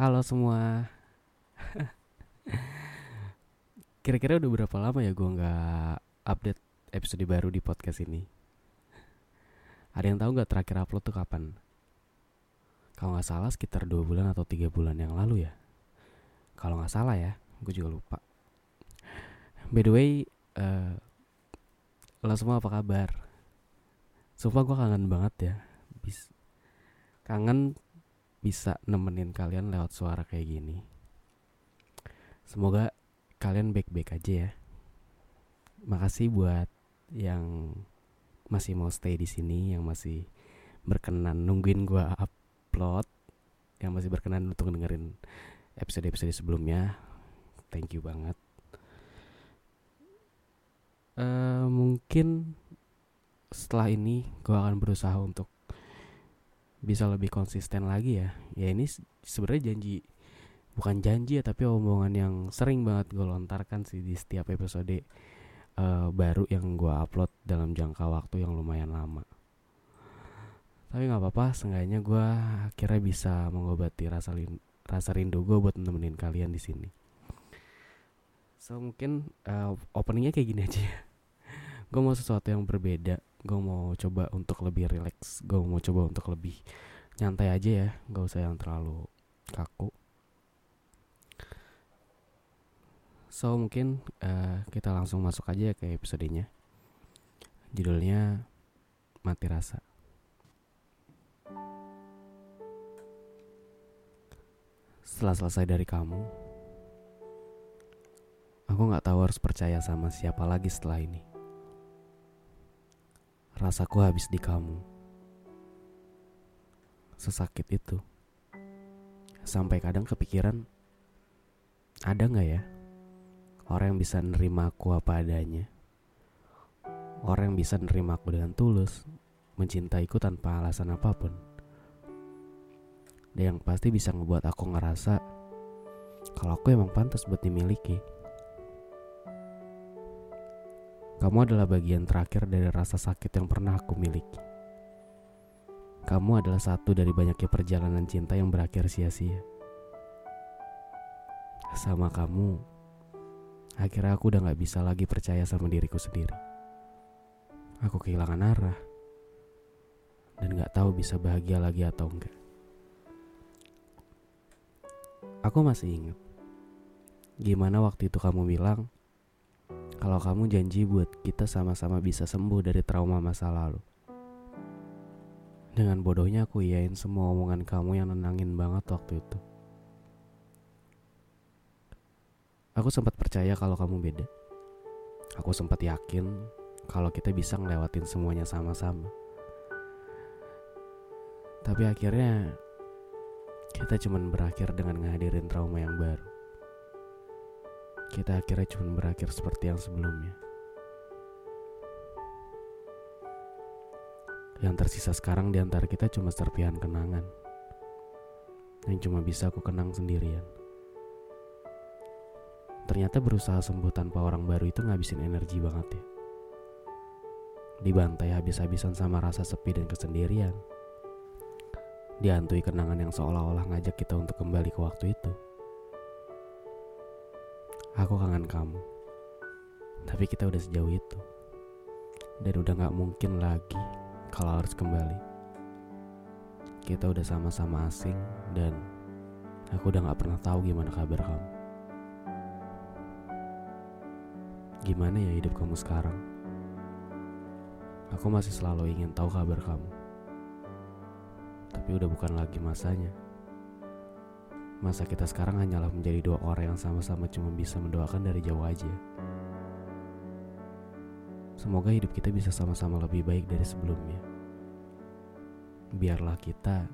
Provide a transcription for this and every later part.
Halo semua. Kira-kira udah berapa lama ya gue nggak update episode baru di podcast ini? Ada yang tahu nggak terakhir upload tuh kapan? Kalau nggak salah sekitar dua bulan atau tiga bulan yang lalu ya. Kalau nggak salah ya, gue juga lupa. By the way, uh, lo semua apa kabar? Sumpah gue kangen banget ya. Bis kangen bisa nemenin kalian lewat suara kayak gini. Semoga kalian baik-baik aja ya. Makasih buat yang masih mau stay di sini, yang masih berkenan nungguin gua upload, yang masih berkenan untuk dengerin episode-episode sebelumnya. Thank you banget. Uh, mungkin setelah ini gua akan berusaha untuk bisa lebih konsisten lagi ya. Ya ini sebenarnya janji bukan janji ya tapi omongan yang sering banget gue lontarkan sih di setiap episode uh, baru yang gue upload dalam jangka waktu yang lumayan lama. Tapi nggak apa-apa seenggaknya gue akhirnya bisa mengobati rasa lin rasa rindu gue buat nemenin kalian di sini. So mungkin uh, openingnya kayak gini aja gue mau sesuatu yang berbeda gue mau coba untuk lebih relax gue mau coba untuk lebih nyantai aja ya gak usah yang terlalu kaku. So mungkin uh, kita langsung masuk aja ke episodenya. Judulnya mati rasa. Setelah selesai dari kamu aku nggak tahu harus percaya sama siapa lagi setelah ini rasaku habis di kamu. Sesakit itu. Sampai kadang kepikiran, ada gak ya orang yang bisa nerima aku apa adanya? Orang yang bisa nerima aku dengan tulus, mencintaiku tanpa alasan apa pun. Dan yang pasti bisa ngebuat aku ngerasa kalau aku emang pantas buat dimiliki. Kamu adalah bagian terakhir dari rasa sakit yang pernah aku miliki. Kamu adalah satu dari banyaknya perjalanan cinta yang berakhir sia-sia. Sama kamu, akhirnya aku udah gak bisa lagi percaya sama diriku sendiri. Aku kehilangan arah dan gak tahu bisa bahagia lagi atau enggak. Aku masih ingat gimana waktu itu kamu bilang kalau kamu janji buat kita sama-sama bisa sembuh dari trauma masa lalu. Dengan bodohnya aku iyain semua omongan kamu yang nenangin banget waktu itu. Aku sempat percaya kalau kamu beda. Aku sempat yakin kalau kita bisa ngelewatin semuanya sama-sama. Tapi akhirnya kita cuman berakhir dengan ngehadirin trauma yang baru kita akhirnya cuma berakhir seperti yang sebelumnya. Yang tersisa sekarang di antara kita cuma serpihan kenangan. Yang cuma bisa aku kenang sendirian. Ternyata berusaha sembuh tanpa orang baru itu ngabisin energi banget ya. Dibantai habis-habisan sama rasa sepi dan kesendirian. Dihantui kenangan yang seolah-olah ngajak kita untuk kembali ke waktu itu. Aku kangen kamu. Tapi kita udah sejauh itu. Dan udah gak mungkin lagi kalau harus kembali. Kita udah sama-sama asing dan aku udah gak pernah tahu gimana kabar kamu. Gimana ya hidup kamu sekarang? Aku masih selalu ingin tahu kabar kamu. Tapi udah bukan lagi masanya. Masa kita sekarang hanyalah menjadi dua orang yang sama-sama cuma bisa mendoakan dari jauh aja. Semoga hidup kita bisa sama-sama lebih baik dari sebelumnya. biarlah kita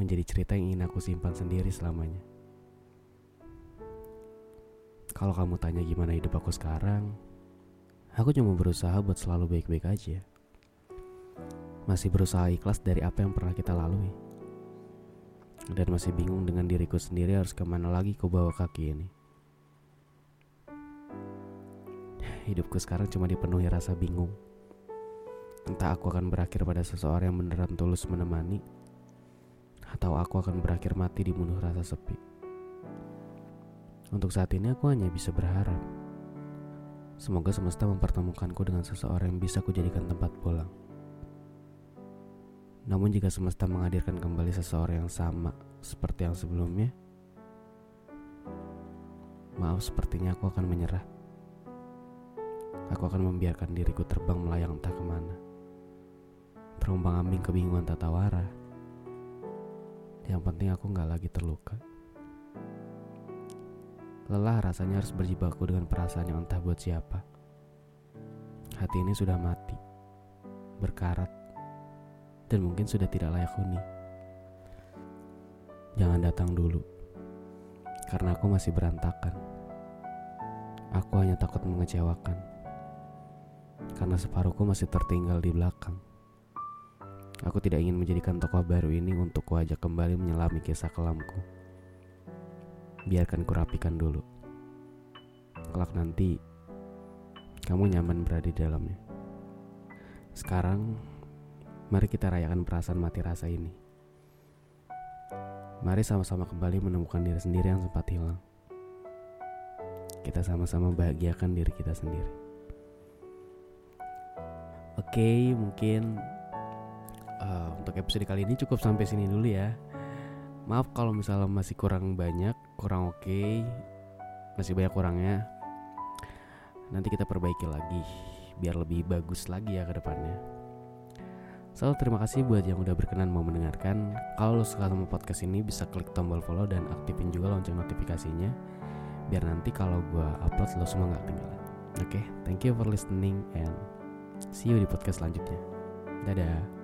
menjadi cerita yang ingin aku simpan sendiri selamanya. Kalau kamu tanya gimana hidup aku sekarang, aku cuma berusaha buat selalu baik-baik aja. Masih berusaha ikhlas dari apa yang pernah kita lalui. Dan masih bingung dengan diriku sendiri harus ke mana lagi ku bawa kaki ini. Hidupku sekarang cuma dipenuhi rasa bingung. Entah aku akan berakhir pada seseorang yang beneran tulus menemani, atau aku akan berakhir mati dibunuh rasa sepi. Untuk saat ini aku hanya bisa berharap. Semoga semesta mempertemukanku dengan seseorang yang bisa kujadikan tempat pulang. Namun jika semesta menghadirkan kembali seseorang yang sama seperti yang sebelumnya, maaf sepertinya aku akan menyerah. Aku akan membiarkan diriku terbang melayang entah ke mana. Terombang ambing kebingungan tata wara. Yang penting aku nggak lagi terluka. Lelah rasanya harus berjibaku dengan perasaan yang entah buat siapa. Hati ini sudah mati, berkarat, dan mungkin sudah tidak layak huni. Jangan datang dulu, karena aku masih berantakan. Aku hanya takut mengecewakan, karena separuhku masih tertinggal di belakang. Aku tidak ingin menjadikan tokoh baru ini untuk kuajak kembali menyelami kisah kelamku. Biarkan kurapikan dulu. Kelak nanti, kamu nyaman berada di dalamnya. Sekarang, Mari kita rayakan perasaan mati rasa ini. Mari sama-sama kembali menemukan diri sendiri yang sempat hilang. Kita sama-sama bahagiakan diri kita sendiri. Oke, mungkin uh, untuk episode kali ini cukup sampai sini dulu ya. Maaf kalau misalnya masih kurang banyak, kurang oke, okay, masih banyak kurangnya. Nanti kita perbaiki lagi biar lebih bagus lagi ya ke depannya. Selalu terima kasih buat yang udah berkenan mau mendengarkan. Kalau lo suka sama podcast ini bisa klik tombol follow dan aktifin juga lonceng notifikasinya biar nanti kalau gue upload lo semua nggak ketinggalan. Oke, okay, thank you for listening and see you di podcast selanjutnya. Dadah.